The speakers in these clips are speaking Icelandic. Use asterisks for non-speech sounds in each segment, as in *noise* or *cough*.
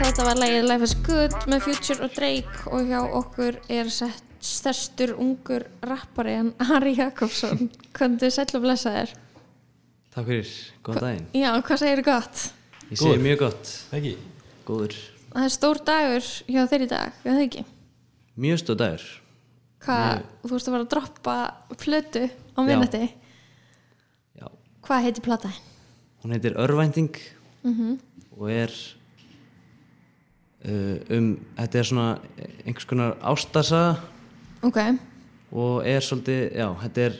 Þetta var lægið Life is Good með Future og Drake og hjá okkur er sett stærstur ungur rappari en Ari Jakobsson. Kvöndu sæll og blessa þér Takk fyrir, góðan daginn. Já, hvað segir gott? Ég segi Góður. mjög gott, Ekki? góður. Það er stór dagur hjá þeir í dag, við það ekki? Mjög stóð dagur. Hvað, þú veist að vera að droppa plötu á minnetti Já, Hvað heitir plataðin? hún heitir Örvænting Mhm. og er um, þetta er svona einhvers konar ástarsaga. Ok, og er svolítið, já, þetta er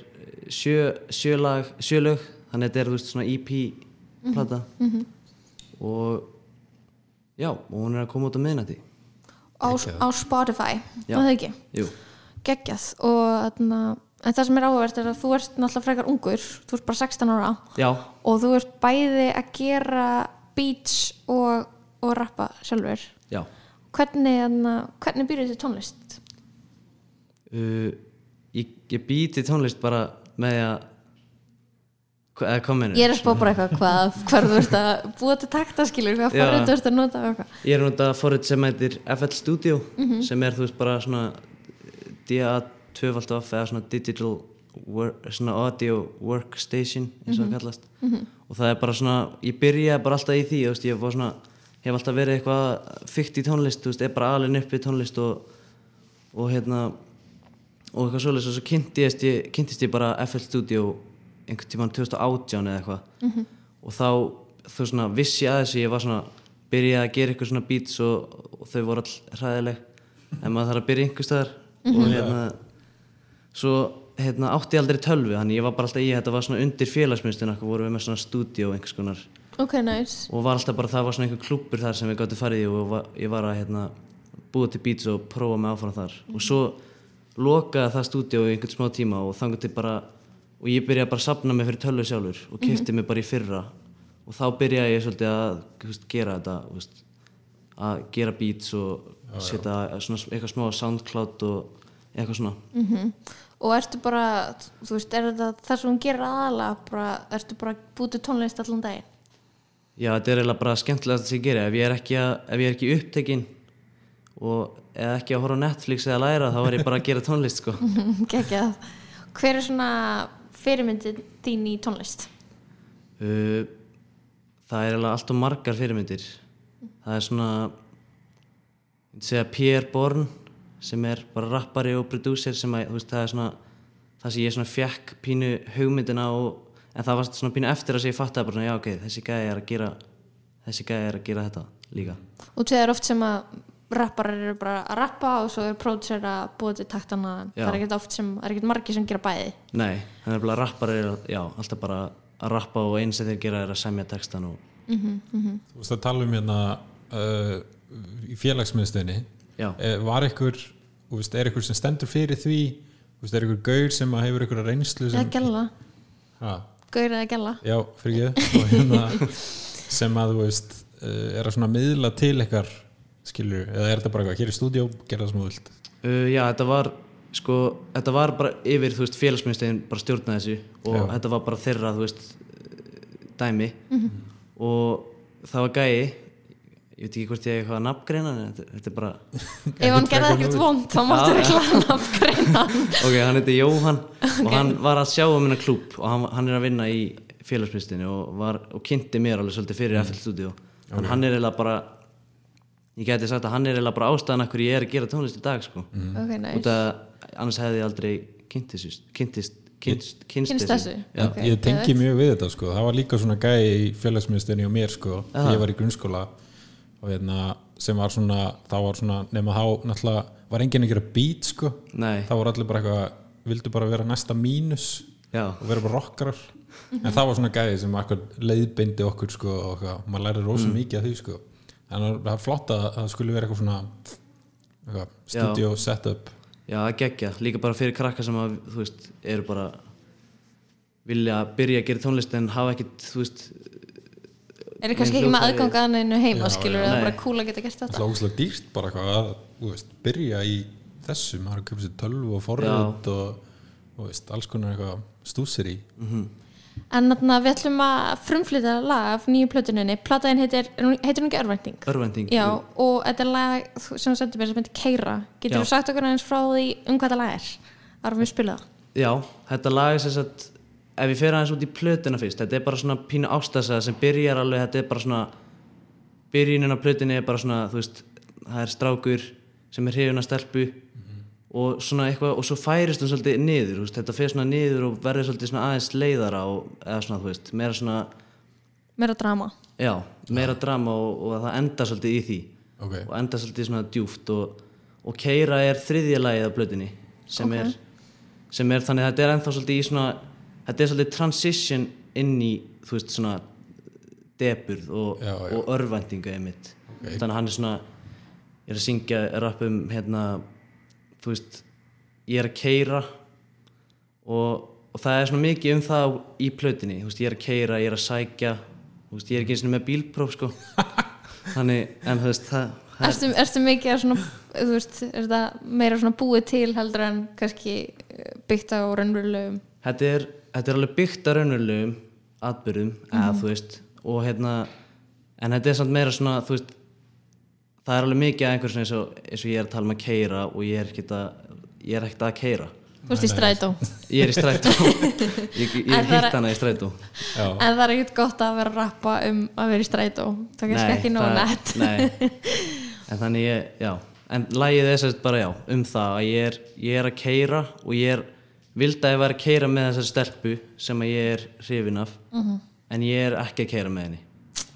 sjö, sjölag, sjölög þannig að þetta er, þú veist, svona EP plata. og já, og hún er að koma út á miðnætti. Á, á Spotify, Já. var það ekki? Jú, Geggjað. Og þarna En það sem er áhverst er að þú ert náttúrulega frekar ungur, þú ert bara 16 ára. Já, og þú ert bæði að gera beats og, og rappa sjálfur. Já. Hvernig, þarna, hvernig býrðu þið tónlist? uh, ég, ég býti tónlist bara með að hvað Ég er að spá bara eitthvað hvað, hvað þú ert að búa til taktaskilur, hvað Já. forrið þú ert að nota ég er nota forrið sem heitir FL Studio sem er þú veist bara svona DA 2.off eða svona digital work, svona audio workstation eins og það kallast. Og það er bara svona, ég byrjaði bara alltaf í því ég var svona, hef alltaf verið eitthvað fyrt í tónlist, þú veist, er bara alveg upp við tónlist og, og hérna og eitthvað svoleiðis. Og svo kynntist ég, kynntist ég bara FL Studio einhvern tímann 2018 eða eitthvað. Og þá þú svona vissi ég að þessu ég var svona byrjaði að gera eitthvað svona beats og, og þau voru all hræðileg. En maður þarf að byrja einhver staðar. Og hérna svo hérna átti ég aldrei tölvu þannig ég var bara alltaf í þetta var svona undir félagsmyndstina voru við með svona stúdíó einhvers konar Ok, nice. og var alltaf bara það var svona einhver klúppur þar sem við gáttum farið í og var, ég var að hérna, búa til beats og prófa mig áfram þar. Og svo lokaði það stúdíó í einhvern smá tíma og til bara og ég byrjaði bara að sapna mig fyrir tölvu sjálfur og kefti mig bara í fyrra. Og þá byrjaði ég svolítið að veist, gera þetta veist, að gera beats og setja svona, eitthvað smá soundcloud og eitthvað svona. Mm Og ertu bara, þú veist, er þetta það sem hún gerir aðalega, bara, ertu bara búið til tónlist allan daginn? Já, þetta er eiginlega bara skemmtilegast sem ég geri ef ég er ekki, að, ef ég er ekki upptekinn og eða ekki að horfa Netflix eða læra þá er ég bara að gera tónlist sko. *laughs* Geggjað. Hver er svona fyrirmyndin þín í tónlist? uh, það er eiginlega allt og margar fyrirmyndir það er svona segja Pierre Bourne sem er bara rappari og producer sem að, veist, það er svona það sem ég svona fjekk pínu hugmyndina og, en það var svona pínu eftir að ég fattaði bara svona, já ok, þessi gæði er að gera þessi gæði er að gera þetta líka. Og það er oft sem að rapparar eru bara að rappa og svo er pródusser að búa til taktana Já. það er ekkert oft sem, það er ekkert margir sem gera bæði. Nei, þannig að bara rappar er já, alltaf bara að rappa og eins sem þeir gera er að semja textan og Þú veist að tala um hérna uh, í félagsmiðstöðinni. Eh, var ykkur, þú veist, er ykkur sem stendur fyrir því? Þú veist, er ykkur gaur sem að hefur ykkur reynslu eða sem, gæla, ha, gaur eða gæla. Já, fyrir ekki og hérna *laughs* sem að þú veist uh, er að svona miðla til ykkar skilur, eða er þetta bara eitthvað hér í stúdíó, gera það sem þú vilt? Uh, já þetta var sko, þetta var bara yfir þú veist, félagsmyndstegin bara stjórnaði þessu. Og Já. þetta var bara þeirra, þú veist eh, dæmi og það var gæi ég veit ekki hvort ég hef eitthvað að nafngreina en þetta, er bara ef hann gerði ekkert vond þá máttu Já. ekki hana afgreina *laughs* ok, hann heiti Jóhann og hann var að sjá um hennar klúb og hann, hann er að vinna í félagsmyndstinni og, var, og kynnti mér alveg svolítið fyrir FL Studio en hann er eiginlega bara ég gæti sagt að hann er eiginlega bara ástæðan af hverju ég er að gera tónlist í dag sko. ok, nice út að annars hefði ég aldrei kynntist kynntist, kynntist, kynntist Kynnst þessu? Já. Ok, ég tengi mjög við þetta sko. það var líka svona gæi í félagsmiðstöðinni og mér sko, Aha. ég var í grunnskóla og hérna, sem var svona þá var svona, nema þá náttúrulega var enginn að gera beat sko. Nei, þá voru allir bara eitthvað vildu bara vera næsta mínus já, og vera bara rockarar. En það var svona gæði sem akkur leiðbeindi okkur sko og maður læri rosa Mm. mikið af því sko. En það er flott að það skulle vera eitthvað svona eitthvað, studio setup. Já, að gegja líka bara fyrir krakka sem að, þú veist, eru bara vilja byrja að gera tónlist en hafa ekkit, þú veist er kannski ekki með hljóðfæri- aðgang að neinu heima Já, skilur eða Nei. bara cool að geta gert þetta? Það er óslega dýrt bara eitthvað að þú veist, byrja í þessu. Maður er að köpa sér tölvu og forrið og, og veist, alls konar eitthvað stúsir í En þarna við ætlum að frumflytja lag af nýju plötuninni Plataðin heitir, heitir hún ekki Örvænting? örvending Já, og þetta er lag sem þú sendur mér sem heitir Keira Getur þú sagt okkur aðeins frá því um hvað þetta lag er? Varum við spilað það? Já, þetta lag er sem sagt ef ég fer aðeins út í plötuna fyrst þetta er bara svona pínu ástæðsaga sem byrjar alveg þetta er bara svona byrjunin á plötunni er bara svona þú veist, það er strákur sem er hrifun að stelpu og svona eitthvað og svo færist hún svolítið niður þú veist, þetta fer svona niður og verður svolítið svona aðeins leiðara og, eða svona þú veist, meira svona Meira drama já, meira drama og, og það enda svolítið í því ok, og enda svolítið svona djúft og, og Keira er þriðja lagið af blöðinni sem, Ok. er, sem er þannig að þetta er ennþá svolítið í svona þetta er svolítið transition inn í þú veist svona deburð og, Já, já. og örvæntinga einmitt. Þannig að hann er svona er að syngja rapp um hérna þú veist ég er að keira og, og það er svona mikið um það í plötinni, þú veist ég er að keira, ég er að sækja þú veist ég er ekki eins og með bílpróf sko. *laughs* Þannig, en þú veist það, það Erstu, erstu mikið að svona, þú veist, er þetta meira svona búið til heldur en kannski eh, byggt á raunverulegum? Þetta er, þetta er alveg byggt að raunverulegum atbyrðum, eða þú veist og hérna, en þetta er samt meira svona, þú veist það er alveg mikið að einhver svona eins og, eins og ég er að tala um að keira og ég er ekkert að ég er ekkert að keira Þú veist, í strætó. Ég er í strætó. *laughs* Ég, ég er- hitt hana í strætó. Já, En það er ekkert gott að vera að rappa um að vera í strætó. Það er kannski ekki nóg nei, en þannig ég, já. En lagið er sérst bara já, um það að ég er, ég er að keira og ég er vildi að ég væri að keira með þessari stelpu sem að ég er hrifin af Mhm. en ég er ekki að keira með henni.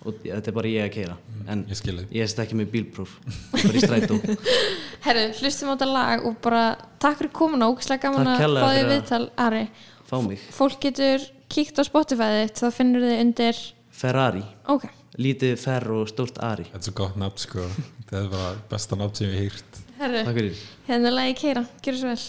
Og þetta er bara ég að keira en ég ég er ekki með bílpróf bara í strætó. *laughs* Herru, hlustum á þetta lag og bara takk fyrir komuna, ógæslega gaman Takk að fá því viðtal Ari, fá mig. Fólk getur kíkt á Spotify þitt, þá finnur þið undir Ferrari, Ok, lítið ferr og stórt Ari. Þetta er svo gott nafn sko. Það er bara besta nafn sem ég hef hýrt herru, takk fyrir. hérna lagi Keira, gjör svo vel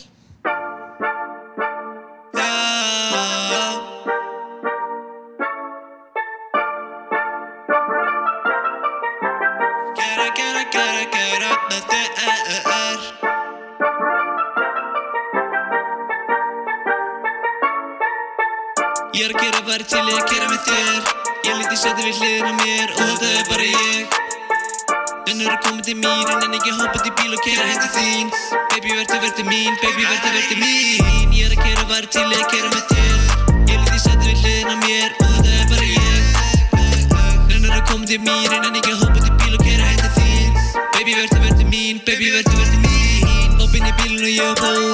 Ég er að gera bara til ég að gera með þér. Ég lítið setja við hliðin á mér og þetta er bara ég. Önnur er komið til mín en ekki hoppa til bíl og kera heim til þín. Baby verður verður mín, baby verður verður mín. Ég er að gera bara til ég að gera með þér. Ég lítið setja við hliðin á mér og þetta er bara ég. Önnur er komið til mín en ekki hoppa til bíl og kera heim til þín. Baby verður verður mín, baby verður verður mín. Hoppinn í bílun og ég á bót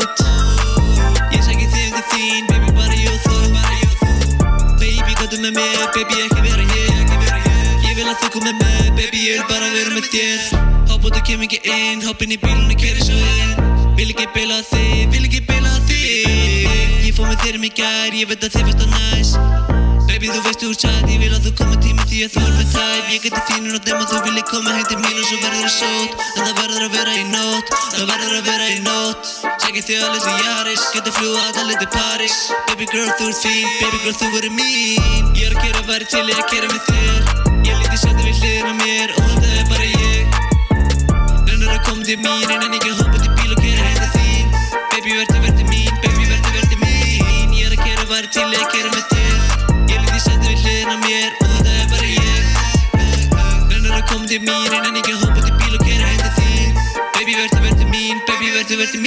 Gottu með mér, baby, ekki vera hér. Ég vil að þú komi með, baby, ég vil bara vera með þér. Hábóttu kem ekki inn, hoppinn í bílun og keri svo inn. Vil ekki beila þig, vil ekki beila þig. Ég fór með þér um í gær, ég veit að þið fannst það næs Baby, þú veist þú er sæt, ég vil að þú komi tími því að þú er með tæp. Ég geti þínur og dem að þú vilji koma heim til mín og svo verður það sót. En það verður að vera í nótt, það verður að vera í nótt. Sækir þig alveg sem Jaris, getur fljúa allir til Paris. Baby girl, þú ert fín, baby girl, þú verður mín. Ég er að gera væri til ég að gera með þér. Ég lítið setja við hliðin á mér og þetta er bara ég. Rennur að koma til mín en en ekki mín en en